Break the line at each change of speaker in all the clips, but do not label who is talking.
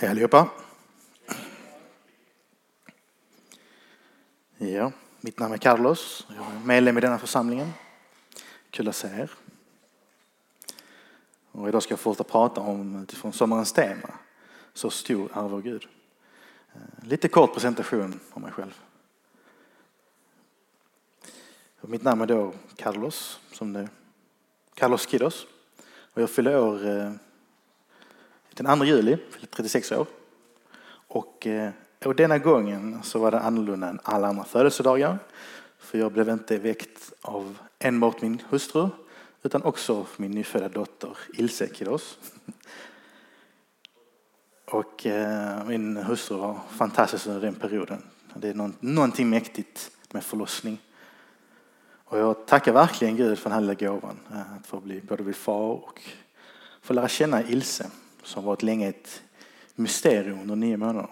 Hej allihopa. Ja, mitt namn är Carlos. Jag är medlem i denna församlingen. Kul att se er. Och idag ska jag fortsätta prata om utifrån sommarens tema. Så stor är vår Gud. Eh, lite kort presentation om mig själv. Mitt namn är då Carlos, som det Carlos Kidos. Och jag fyller år eh, den 2 juli, 36 år. Och, eh, och denna gången så var det annorlunda än alla andra födelsedagar. För jag blev inte väckt av enbart min hustru utan också min nyfödda dotter Ilse Kidos. Och eh, min hustru var fantastisk under den perioden. Det är någonting mäktigt med förlossning. Och jag tackar verkligen Gud för den här lilla gåvan. Eh, att få bli, både bli far och få lära känna Ilse som varit länge ett mysterium under nio månader.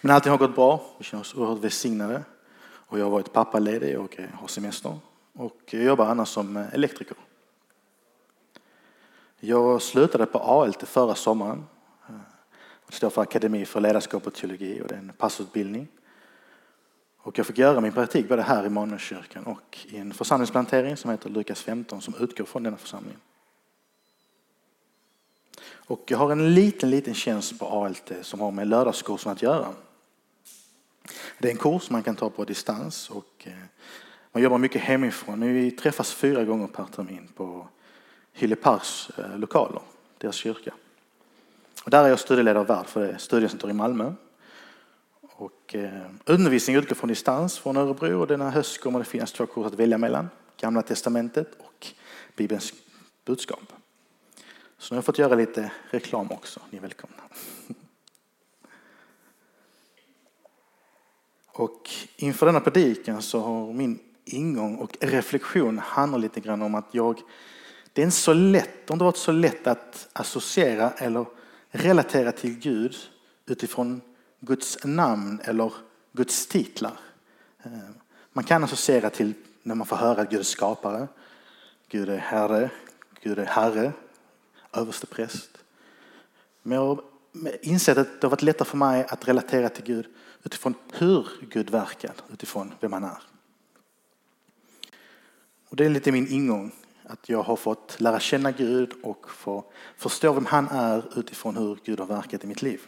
Men allting har gått bra. Vi känner oss oerhört välsignade. Och jag har varit pappaledig och eh, har semester. Och jag jobbar annars som eh, elektriker. Jag slutade på ALT förra sommaren. Eh, det står för Akademi för ledarskap och teologi och det är en passutbildning. Och jag fick göra min praktik både här i Malmökyrkan och i en församlingsplantering som heter Lukas 15 som utgår från denna församling. Och jag har en liten, liten tjänst på ALT som har med lördagskursen att göra. Det är en kurs man kan ta på distans och eh, man jobbar mycket hemifrån. Vi träffas fyra gånger per termin på Hylleparks eh, lokaler, deras kyrka. Och där är jag studieledare och värd för det studiecenter i Malmö. Och eh, undervisning utgår från distans från Örebro och denna höst kommer det finnas två kurser att välja mellan. Gamla testamentet och Bibelns budskap. Så nu har jag fått göra lite reklam också. Ni är välkomna. Och inför denna predikan så har min ingång och reflektion handlar lite grann om att jag, det är inte så lätt, det har inte varit så lätt att associera eller relatera till Gud utifrån Guds namn eller Guds titlar. Eh, man kan associera till när man får höra att Gud är skapare, Gud är herre, Gud är herre, överste präst. Men jag har insett att det har varit lättare för mig att relatera till Gud utifrån hur Gud verkar, utifrån vem han är. Och det är lite min ingång, att jag har fått lära känna Gud och få förstå vem han är utifrån hur Gud har verkat i mitt liv.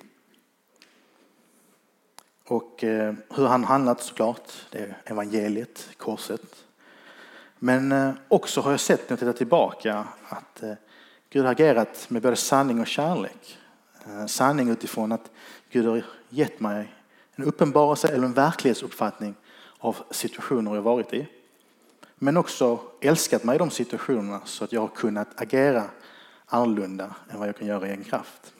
Och eh, hur han handlat såklart, det är evangeliet, korset. Men eh, också har jag sett när jag tittar tillbaka att eh, Gud har agerat med både sanning och kärlek. Eh, sanning utifrån att Gud har gett mig en uppenbarelse eller en verklighetsuppfattning av situationer jag varit i. Men också älskat mig i de situationerna så att jag har kunnat agera annorlunda än vad jag kan göra i egen kraft.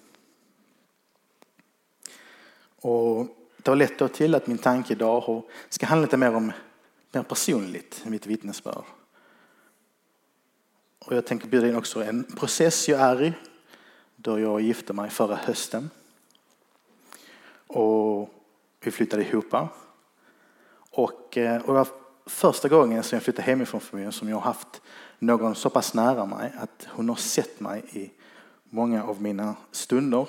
Och det har lett till att min tanke idag ska handla lite mer om mer personligt, mitt vittnesbörd. Och jag tänker bjuda in också en process jag är i då jag gifte mig förra hösten. Och vi flyttade ihop. Och, eh, och det var första gången som jag flyttade hemifrån familjen som jag har haft någon så pass nära mig att hon har sett mig i många av mina stunder.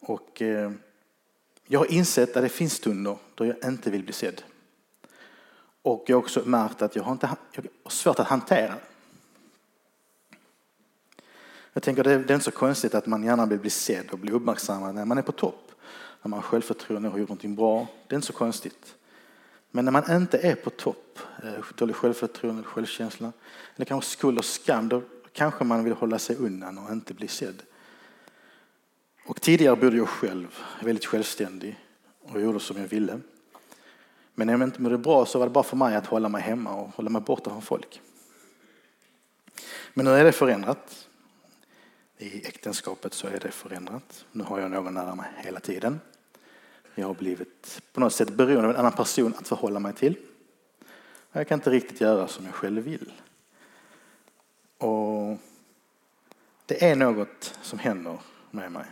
Och eh, jag har insett att det finns stunder då jag inte vill bli sedd. Och jag har också märkt att jag har, inte, jag har svårt att hantera jag tänker det är inte så konstigt att man gärna vill bli sedd och bli uppmärksammad när man är på topp. När man har självförtroende och har gjort någonting bra. Det är inte så konstigt. Men när man inte är på topp, eh, dålig självförtroende, självkänsla, eller kanske skuld och skam, då kanske man vill hålla sig undan och inte bli sedd. Och tidigare bodde jag själv, väldigt självständig och gjorde som jag ville. Men när jag inte mådde bra så var det bara för mig att hålla mig hemma och hålla mig borta från folk. Men nu är det förändrat. I äktenskapet så är det förändrat. Nu har jag någon nära mig hela tiden. Jag har blivit på något sätt beroende av en annan person att förhålla mig till. Jag kan inte riktigt göra som jag själv vill. Och det är något som händer med mig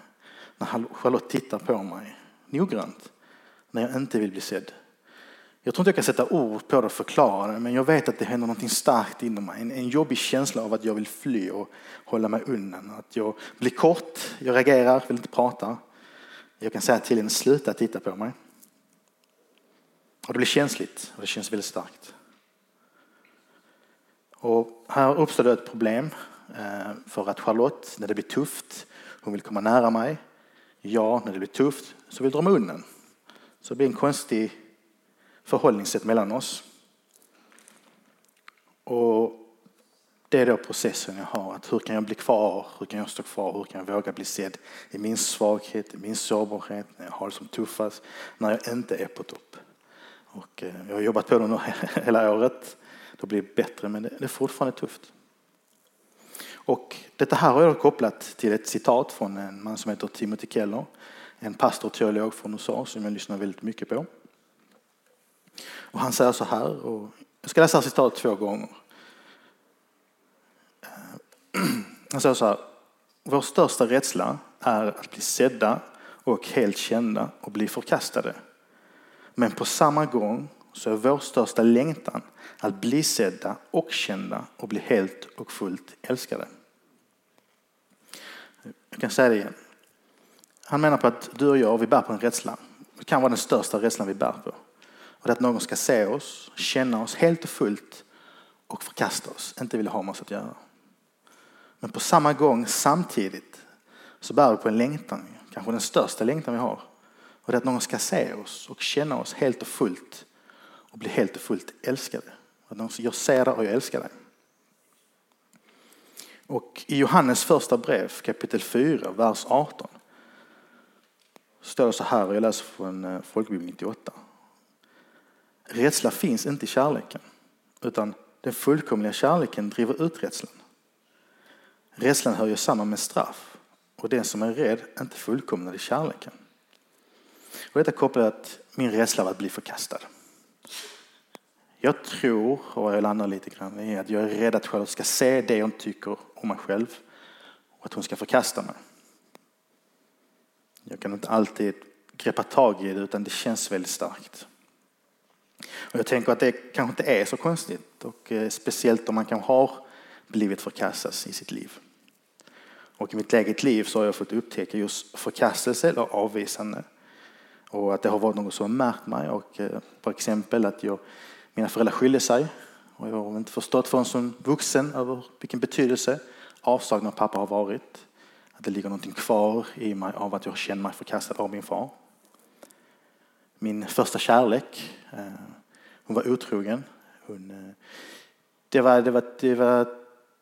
när Charlotte tittar på mig noggrant när jag inte vill bli sedd. Jag tror inte jag kan sätta ord på det och förklara det, men jag vet att det händer något starkt inom mig. En, en jobbig känsla av att jag vill fly och hålla mig undan. Att jag blir kort, jag reagerar, vill inte prata. Jag kan säga till henne, sluta titta på mig. Och det blir känsligt och det känns väldigt starkt. Och här uppstår det ett problem eh, för att Charlotte, när det blir tufft, hon vill komma nära mig. Jag, när det blir tufft, så vill dra mig undan. Så det blir en konstig förhållningssätt mellan oss. Och det är då processen jag har. Att hur kan jag bli kvar? Hur kan jag stå kvar? Hur kan jag våga bli sedd i min svaghet, i min sårbarhet, när jag har det som tuffast, när jag inte är på topp? Och eh, jag har jobbat på det nu hela året. Det blir bättre, men det är fortfarande tufft. Och detta här har jag kopplat till ett citat från en man som heter Timothy Keller, en pastor och teolog från USA som jag lyssnar väldigt mycket på. Och han säger så här, och jag ska läsa citatet två gånger. Eh, han säger så här, vår största rädsla är att bli sedda och helt kända och bli förkastade. Men på samma gång så är vår största längtan att bli sedda och kända och bli helt och fullt älskade. Jag kan säga det igen. Han menar på att du och jag, vi bär på en rädsla. Det kan vara den största rädslan vi bär på. Och det är att någon ska se oss, känna oss helt och fullt och förkasta oss, inte vilja ha med oss att göra. Men på samma gång, samtidigt, så bär vi på en längtan, kanske den största längtan vi har. Och det är att någon ska se oss och känna oss helt och fullt och bli helt och fullt älskade. Att någon säger, jag ser dig och jag älskar dig. Och i Johannes första brev, kapitel 4, vers 18, står det så här, och jag läser från eh, Folkbibeln 98. Rädsla finns inte i kärleken, utan den fullkomliga kärleken driver ut rädslan. Rädslan hör ju samman med straff och den som är rädd är inte fullkomnad i kärleken. Och detta kopplar att min rädsla av att bli förkastad. Jag tror, och jag landar lite grann i att jag är rädd att Charlotte ska se det hon tycker om mig själv och att hon ska förkasta mig. Jag kan inte alltid greppa tag i det utan det känns väldigt starkt. Och jag tänker att det kanske inte är så konstigt och eh, speciellt om man kanske har blivit förkastad i sitt liv. Och i mitt eget liv så har jag fått upptäcka just förkastelse eller avvisande. Och att det har varit något som har märkt mig. Och eh, exempel att jag, mina föräldrar skilde sig. Och jag har inte förstått förrän som vuxen över vilken betydelse avsaknad av pappa har varit. Att det ligger någonting kvar i mig av att jag känner mig förkastad av min far. Min första kärlek, Eh, hon var otrogen. Hon, eh, det, var, det, var, det var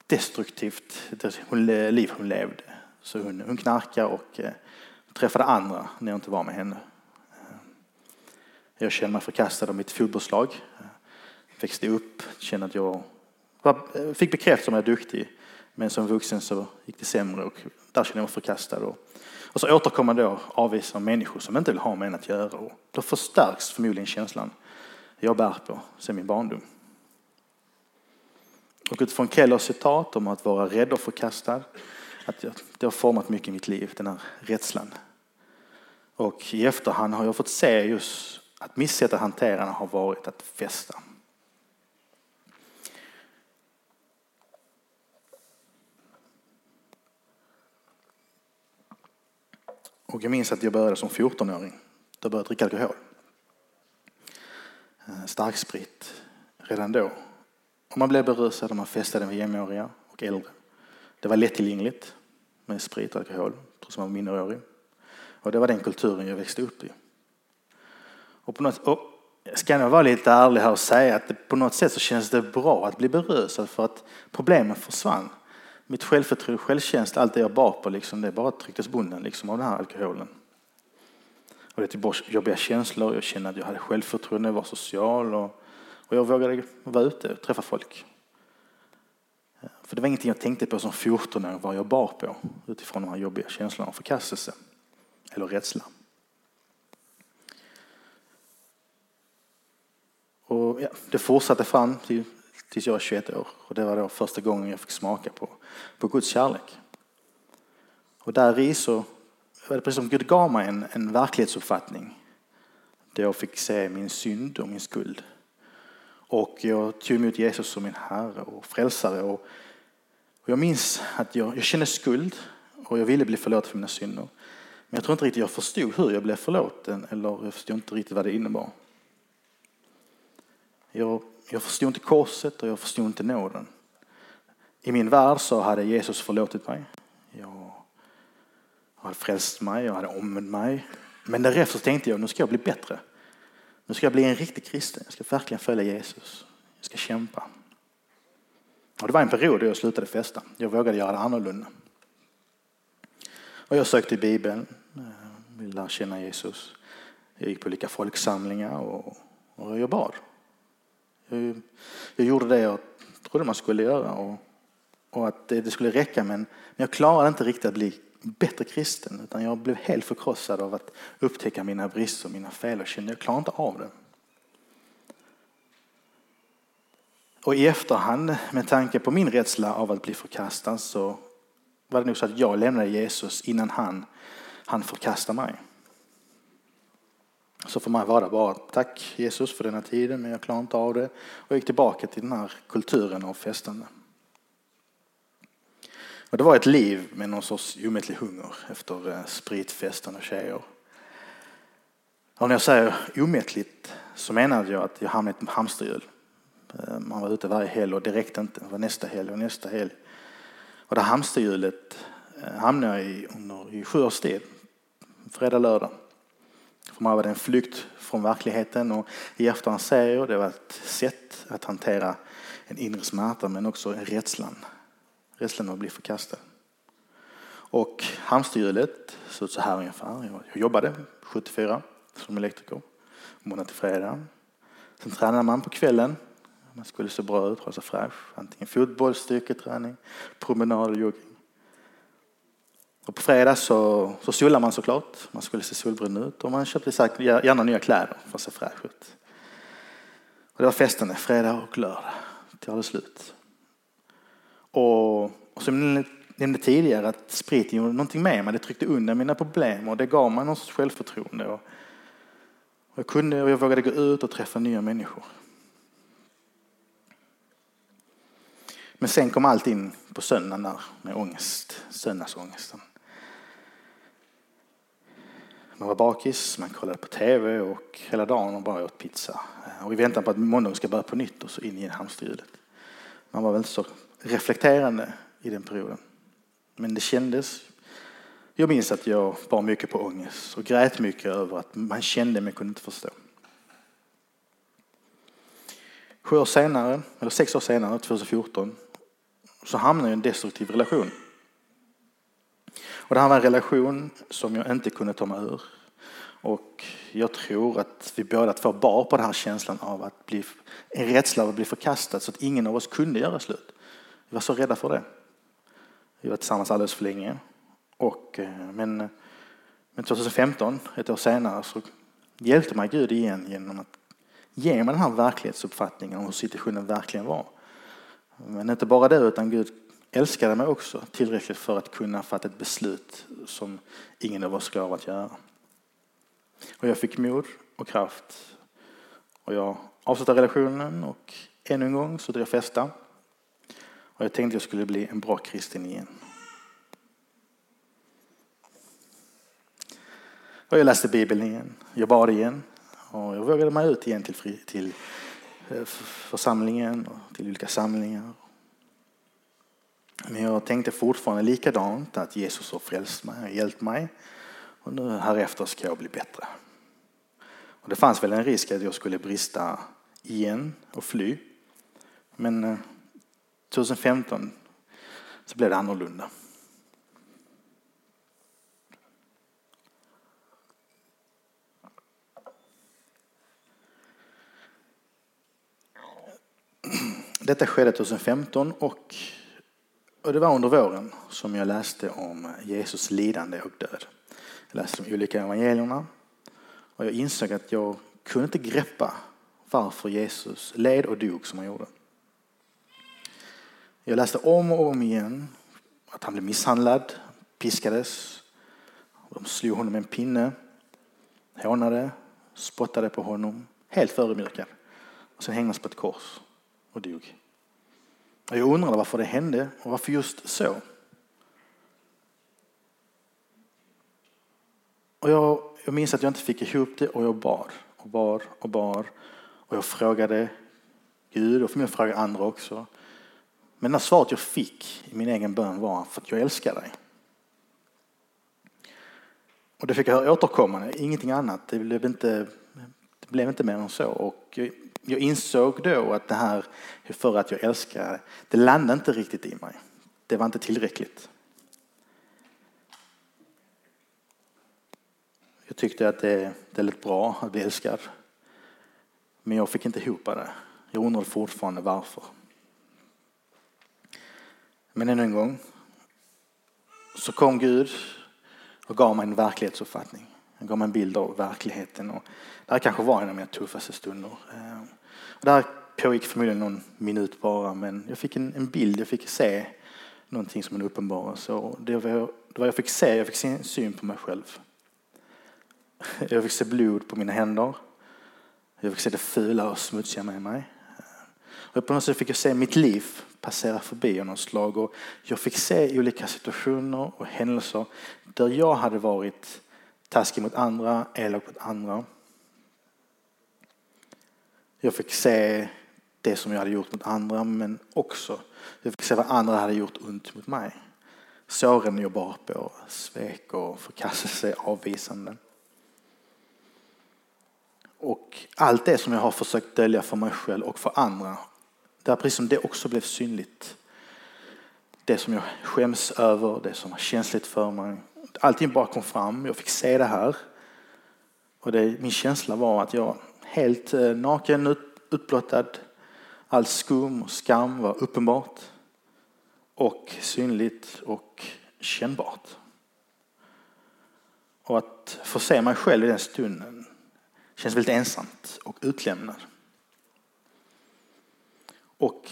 destruktivt liv hon levde. Så hon, hon knarkade och eh, träffade andra när jag inte var med henne. Jag kände mig förkastad av mitt fotbollslag. Växte upp, kände att jag var, fick bekräftelse om att jag är duktig. Men som vuxen så gick det sämre och där kände jag mig förkastad. Och, och så återkommer då avvisar människor som inte vill ha med en att göra. Och då förstärks förmodligen känslan jag bär på sen min barndom. Och utifrån Kellers citat om att vara rädd och förkastad, att det har format mycket i mitt liv, den här rädslan. Och i efterhand har jag fått se just att mitt sätt att hantera den har varit att fästa. Och jag minns att jag började som 14-åring. Då började jag dricka alkohol. Eh, Starksprit redan då. Och man blev berusad och man festade med jämnåriga och äldre. Det var lättillgängligt med sprit och alkohol, trots att man var minderårig. Och det var den kulturen jag växte upp i. Och på något, och ska jag vara lite ärlig här och säga att det, på något sätt så känns det bra att bli berusad för att problemen försvann. Mitt självförtroende, självkänsla, allt det jag bar på, liksom, det bara trycktes bunden liksom, av den här alkoholen. Och det var jobbiga känslor, jag kände att jag hade självförtroende, jag var social och, och jag vågade vara ute och träffa folk. Eh, för det var ingenting jag tänkte på som 14-åring vad jag bar på utifrån de här jobbiga känslorna av förkastelse eller rädsla. Och ja, det fortsatte fram till, tills jag var 21 år och det var då första gången jag fick smaka på, på Guds kärlek. Och där i så var det precis som Gud gav mig en, en verklighetsuppfattning Där jag fick se min synd och min skuld. Och jag tog emot Jesus som min Herre och frälsare. Och, och jag minns att jag, jag kände skuld och jag ville bli förlåten för mina synder. Men jag tror inte riktigt jag förstod hur jag blev förlåten eller jag förstod inte riktigt vad det innebar. Jag, jag förstod inte korset och jag förstod inte nåden. I min värld så hade Jesus förlåtit mig. Jag hade frälst mig, jag hade omvänt mig. Men därefter tänkte jag, nu ska jag bli bättre. Nu ska jag bli en riktig kristen. Jag ska verkligen följa Jesus. Jag ska kämpa. Och det var en period då jag slutade festa. Jag vågade göra det annorlunda. Och jag sökte i Bibeln, eh, ville lära känna Jesus. Jag gick på olika folksamlingar och, och jag bad. Jag, jag, gjorde det jag trodde man skulle göra och, och att det, det, skulle räcka men, men jag klarade inte riktigt att bli bättre kristen utan jag blev helt förkrossad av att upptäcka mina brister och mina fel och kände jag klarar inte av det. Och i efterhand, med tanke på min rädsla av att bli förkastad, så var det nog så att jag lämnade Jesus innan han, han förkastade mig. Så för mig var det bara tack Jesus för denna tiden men jag klarar inte av det. Och jag gick tillbaka till den här kulturen av festande. Och det var ett liv med någon sorts omättlig hunger efter eh, spritfesten och tjejer. Och när jag säger omättligt så menar jag att jag hamnade i ett hamsterhjul. Ehm, man var ute varje helg och det räckte inte. Det var nästa helg och nästa helg. Och det hamsterhjulet eh, hamnade jag i under i sju års tid. Fredag, lördag. För mig var det en flykt från verkligheten och i efterhand säger jag det var ett sätt att hantera en inre smärta men också en Rädslan att bli förkastad. Och hamsterhjulet såg ut så här ungefär. Jag jobbade 74 som elektriker, måndag till fredag. Sen tränade man på kvällen. Man skulle se bra ut, hålla sig fräsch. Antingen fotboll, styrketräning, promenad, jogging. Och på fredag så, så solade man såklart. Man skulle se solbrun ut och man köpte gärna nya kläder för att se fräsch ut. Och det var festande, fredag och lördag till det slut. Och, och som jag nämnde tidigare att spriten gjorde någonting med mig. Det tryckte undan mina problem och det gav mig någon sorts självförtroende. Och, och jag kunde och jag vågade gå ut och träffa nya människor. Men sen kom allt in på söndagen där med ångest, söndagsångesten. Man var bakis, man kollade på tv och hela dagen och bara åt pizza. Och vi väntade på att måndagen ska börja på nytt och så in i hamsterhjulet. Man var väl inte så reflekterande i den perioden. Men det kändes. Jag minns att jag bar mycket på ångest och grät mycket över att man kände men kunde inte förstå. Sju år senare, eller sex år senare, 2014, så hamnade jag i en destruktiv relation. Och det här var en relation som jag inte kunde ta mig ur. Och jag tror att vi båda två bar på den här känslan av att bli, en rädsla av att bli förkastad så att ingen av oss kunde göra slut. Vi var så rädda för det. Vi var tillsammans alldeles för länge. Och, eh, men, men 2015, ett år senare, så hjälpte mig Gud igen genom att ge mig den här verklighetsuppfattningen om hur situationen verkligen var. Men inte bara det, utan Gud älskade mig också tillräckligt för att kunna fatta ett beslut som ingen av oss gav att göra. Och jag fick mod och kraft. Och jag avslutade relationen och ännu en gång så drev jag festa. Och jag tänkte jag skulle bli en bra kristen igen. Och jag läste Bibeln igen, jag bad igen och jag vågade mig ut igen till, fri, till eh, församlingen och till olika samlingar. Men jag tänkte fortfarande likadant att Jesus har frälst mig och hjälpt mig och nu här efter ska jag bli bättre. Och det fanns väl en risk att jag skulle brista igen och fly. Men eh, 2015 så blev det annorlunda. Detta skedde 2015 och, och det var under våren som jag läste om Jesus lidande och död. Jag läste de olika evangelierna och jag insåg att jag kunde inte greppa varför Jesus led och dog som han gjorde. Jag läste om och om igen att han blev misshandlad, piskades, de slog honom med en pinne, hånade, spottade på honom, helt förödmjukad. Och sen hängdes på ett kors och dog. Och jag undrade varför det hände och varför just så. Och jag, jag minns att jag inte fick ihop det och jag bar och bar och bar. Och jag frågade Gud och för mig andra också. Men det svaret jag fick i min egen bön var för att jag älskar dig. Och det fick jag höra återkommande, ingenting annat. Det blev inte, det blev inte mer än så. Och jag insåg då att det här för att jag älskar, det landade inte riktigt i mig. Det var inte tillräckligt. Jag tyckte att det, det lät bra att bli älskad. Men jag fick inte ihop det. Jag undrar fortfarande varför. Men ännu en gång så kom Gud och gav mig en verklighetsuppfattning. Han gav mig en bild av verkligheten. Och det här kanske var en av mina tuffaste stunder. Eh, det här pågick förmodligen någon minut bara, men jag fick en, en bild, jag fick se någonting som en uppenbarelse. Det var, det var jag fick se, jag fick se en syn på mig själv. Jag fick se blod på mina händer. Jag fick se det fula och smutsiga med mig. Ehm, och på något sätt fick jag se mitt liv passera förbi av något slag. Och jag fick se olika situationer och händelser där jag hade varit taskig mot andra, elak mot andra. Jag fick se det som jag hade gjort mot andra, men också jag fick se vad andra hade gjort ont mot mig. Såren jag bar på, svek och förkastelse, avvisanden. Och allt det som jag har försökt dölja för mig själv och för andra, där precis som det också blev synligt. Det som jag skäms över, det som var känsligt för mig. Allting bara kom fram, jag fick se det här. Och det, min känsla var att jag helt eh, naken, utblottad, all skum och skam var uppenbart och synligt och kännbart. Och att få se mig själv i den stunden känns väldigt ensamt och utlämnad. Och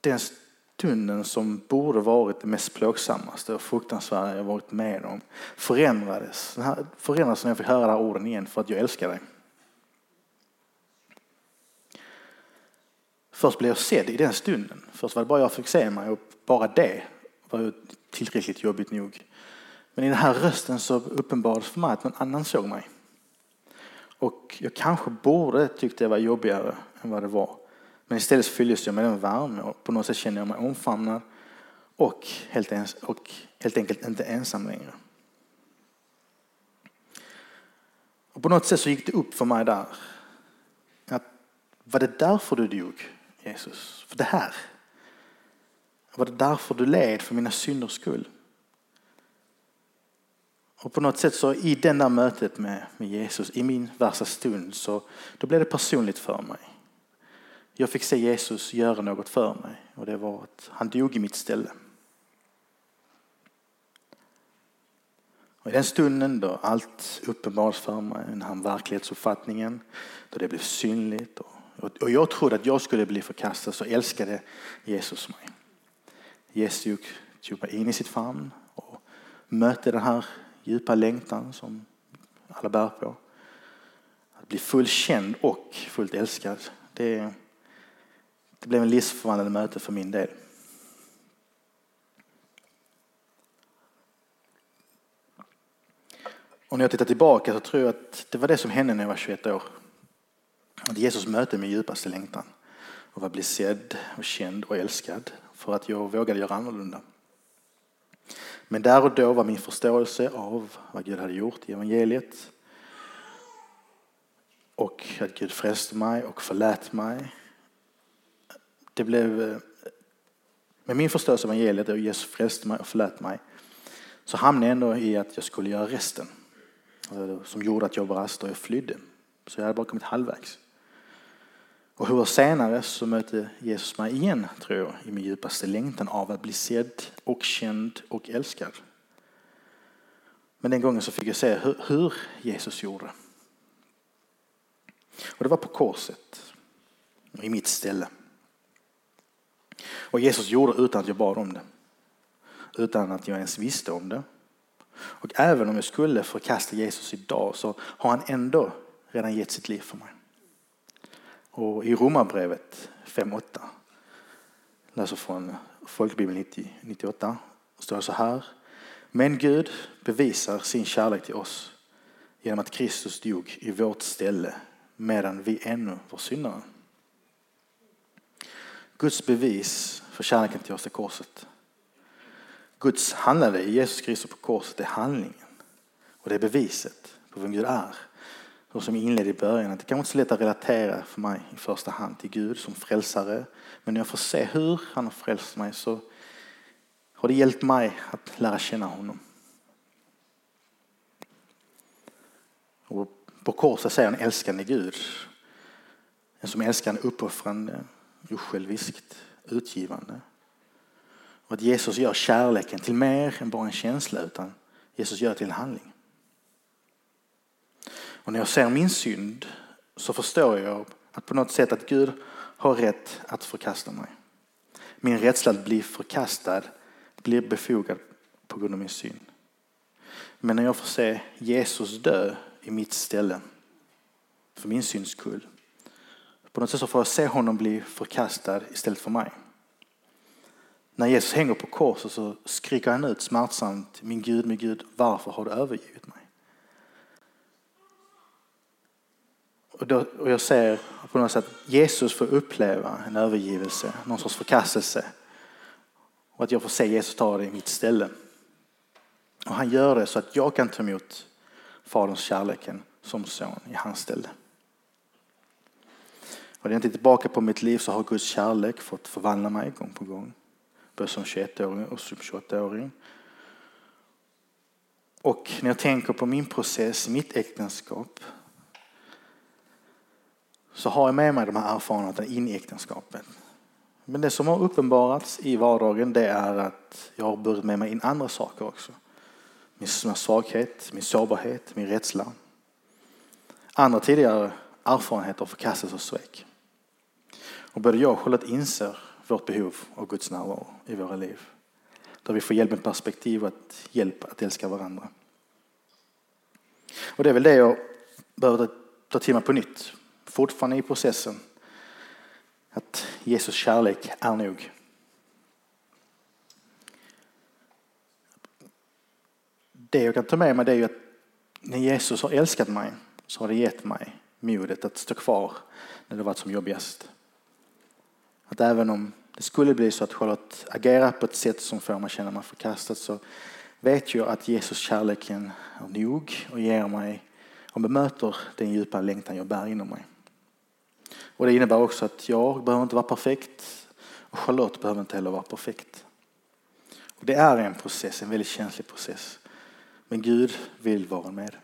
den stunden som borde varit det mest plågsammaste och fruktansvärda jag varit med om förändrades. Förändrades när jag fick höra de här orden igen för att jag älskar dig. Först blev jag sedd i den stunden. Först var det bara jag fick se mig och bara det var tillräckligt jobbigt nog. Men i den här rösten så uppenbarades för mig att någon annan såg mig. Och jag kanske borde tyckt det var jobbigare än vad det var. Men istället fylldes jag med en värme och på något sätt kände jag mig omfamnad och helt, ens, och helt enkelt inte ensam längre. Och på något sätt så gick det upp för mig där att var det därför du dog, Jesus? För det här? Var det därför du led för mina synders skull? Och på något sätt så i det där mötet med, med Jesus, i min värsta stund, så då blev det personligt för mig. Jag fick se Jesus göra något för mig och det var att han dog i mitt ställe. Och I den stunden då allt uppenbarades för mig, den här verklighetsuppfattningen, då det blev synligt och, och jag trodde att jag skulle bli förkastad så älskade Jesus mig. Jesus tog mig in i sitt famn och mötte den här djupa längtan som alla bär på. Att bli fullt känd och fullt älskad, det, det blev en livsförvandlande möte för min del. Och när jag tittar tillbaka så tror jag att det var det som hände när jag var 21 år. Att Jesus mötte min djupaste längtan och att bli sedd och känd och älskad för att jag vågade göra annorlunda. Men där och då var min förståelse av vad Gud hade gjort i evangeliet och att Gud frälste mig och förlät mig. Det blev, eh, med min förståelse av evangeliet och Jesus frälste mig och förlät mig så hamnade jag ändå i att jag skulle göra resten. Alltså, som gjorde att jag brast och jag flydde. Så jag hade bara kommit halvvägs. Och hur senare så mötte Jesus mig igen, tror jag, i min djupaste längtan av att bli sedd och känd och älskad. Men den gången så fick jag se hur, hur Jesus gjorde. Och det var på korset, i mitt ställe. Och Jesus gjorde utan att jag bad om det. Utan att jag ens visste om det. Och även om jag skulle förkasta Jesus idag så har han ändå redan gett sitt liv för mig. Och i Romarbrevet 5.8, läser från Folkbibeln 90, 98, står det så här. Men Gud bevisar sin kärlek till oss genom att Kristus dog i vårt ställe medan vi ännu var syndare. Guds bevis för kärleken till oss är korset. Guds handlande i Jesus Kristus på korset är handlingen. Och det är beviset på vem Gud är. Så som jag inledde i början, att det kanske inte är så lätt att relatera för mig i första hand till Gud som frälsare. Men när jag får se hur han har frälst mig så har det hjälpt mig att lära känna honom. Och på korset säger en älskande Gud. En som älskar en uppoffrande, osjälviskt, utgivande. Och att Jesus gör kärleken till mer än bara en känsla utan Jesus gör det till en handling. Och när jag ser min synd så förstår jag att på något sätt att Gud har rätt att förkasta mig. Min rädsla att bli förkastad blir befogad på grund av min synd. Men när jag får se Jesus dö i mitt ställe för min syns skull. På något sätt så får jag se honom bli förkastad istället för mig. När Jesus hänger på korset så skriker han ut smärtsamt, min Gud, min Gud, varför har du övergivit mig? Och, då, och jag ser på något sätt att Jesus får uppleva en övergivelse, någon sorts förkastelse. Och att jag får se Jesus ta det i mitt ställe. Och han gör det så att jag kan ta emot Faderns kärleken som son i hans ställe. Och när jag tittar tillbaka på mitt liv så har Guds kärlek fått förvandla mig gång på gång. Både som 21-åring och som 28-åring. Och när jag tänker på min process mitt äktenskap så har jag med mig de här erfarenheterna in i äktenskapet. Men det som har uppenbarats i vardagen det är att jag har burit med mig in andra saker också. Min svaghet, min sårbarhet, min rädsla. Andra tidigare erfarenheter av förkastelse och svek. Och både jag och Charlotte inser vårt behov av Guds närvaro i våra liv. Där vi får hjälp med perspektiv och hjälp att älska varandra. Och det är väl det jag behöver ta till mig på nytt. Fortfarande i processen. Att Jesus kärlek är nog. Det jag kan ta med mig det är ju att när Jesus har älskat mig så har det gett mig modet att stå kvar när det varit som jobbigast. Att även om det skulle bli så att Charlotte agerar på ett sätt som får mig känna mig förkastad så vet jag att Jesus kärleken är nog och ger mig och bemöter den djupa längtan jag bär inom mig. Och det innebär också att jag behöver inte vara perfekt och Charlotte behöver inte heller vara perfekt. Och det är en process, en väldigt känslig process. Men Gud vill vara med.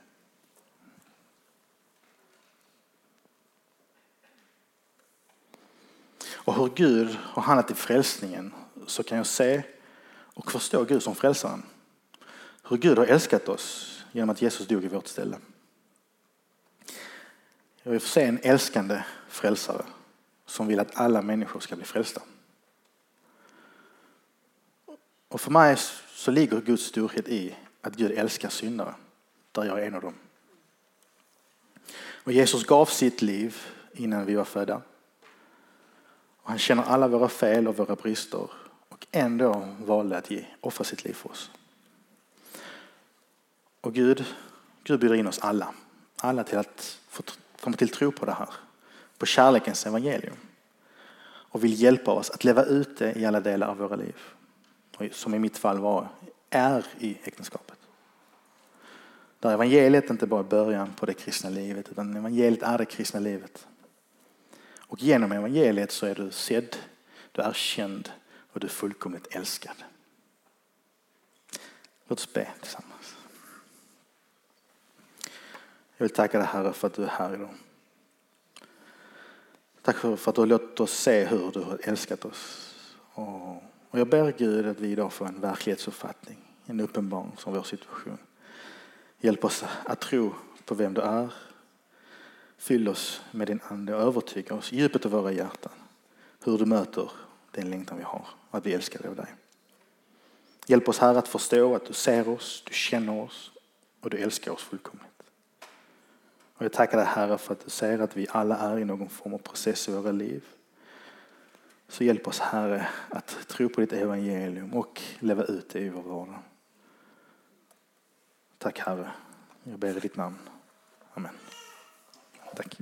Och hur Gud har handlat i frälsningen så kan jag se och förstå Gud som frälsaren. Hur Gud har älskat oss genom att Jesus dog i vårt ställe. Jag vill få se en älskande frälsare som vill att alla människor ska bli frälsta. Och för mig så ligger Guds storhet i att Gud älskar syndare, där jag är en av dem. Och Jesus gav sitt liv innan vi var födda. Och han känner alla våra fel och våra brister och ändå valde att ge, offra sitt liv för oss. Och Gud, Gud bjuder in oss alla, alla till att få komma till tro på det här, på kärlekens evangelium och vill hjälpa oss att leva ut det i alla delar av våra liv. Som i mitt fall var, är i äktenskapet. Där evangeliet inte bara är början på det kristna livet utan evangeliet är det kristna livet. Och genom evangeliet så är du sedd, du är känd och du är fullkomligt älskad. Låt oss be tillsammans. Jag vill tacka dig Herre för att du är här idag. Tack för att du har låtit oss se hur du har älskat oss. Och jag ber Gud att vi idag får en verklighetsuppfattning, en uppenbarelse om vår situation. Hjälp oss att tro på vem du är. Fyll oss med din ande och övertyga oss i djupet av våra hjärtan hur du möter den längtan vi har och att vi älskar dig av dig. Hjälp oss Herre att förstå att du ser oss, du känner oss och du älskar oss fullkomligt. Och jag tackar dig Herre för att du ser att vi alla är i någon form av process i våra liv. Så hjälp oss Herre att tro på ditt evangelium och leva ut det i vår vardag. Tack Herre. Jag ber i ditt namn. Amen. Tack.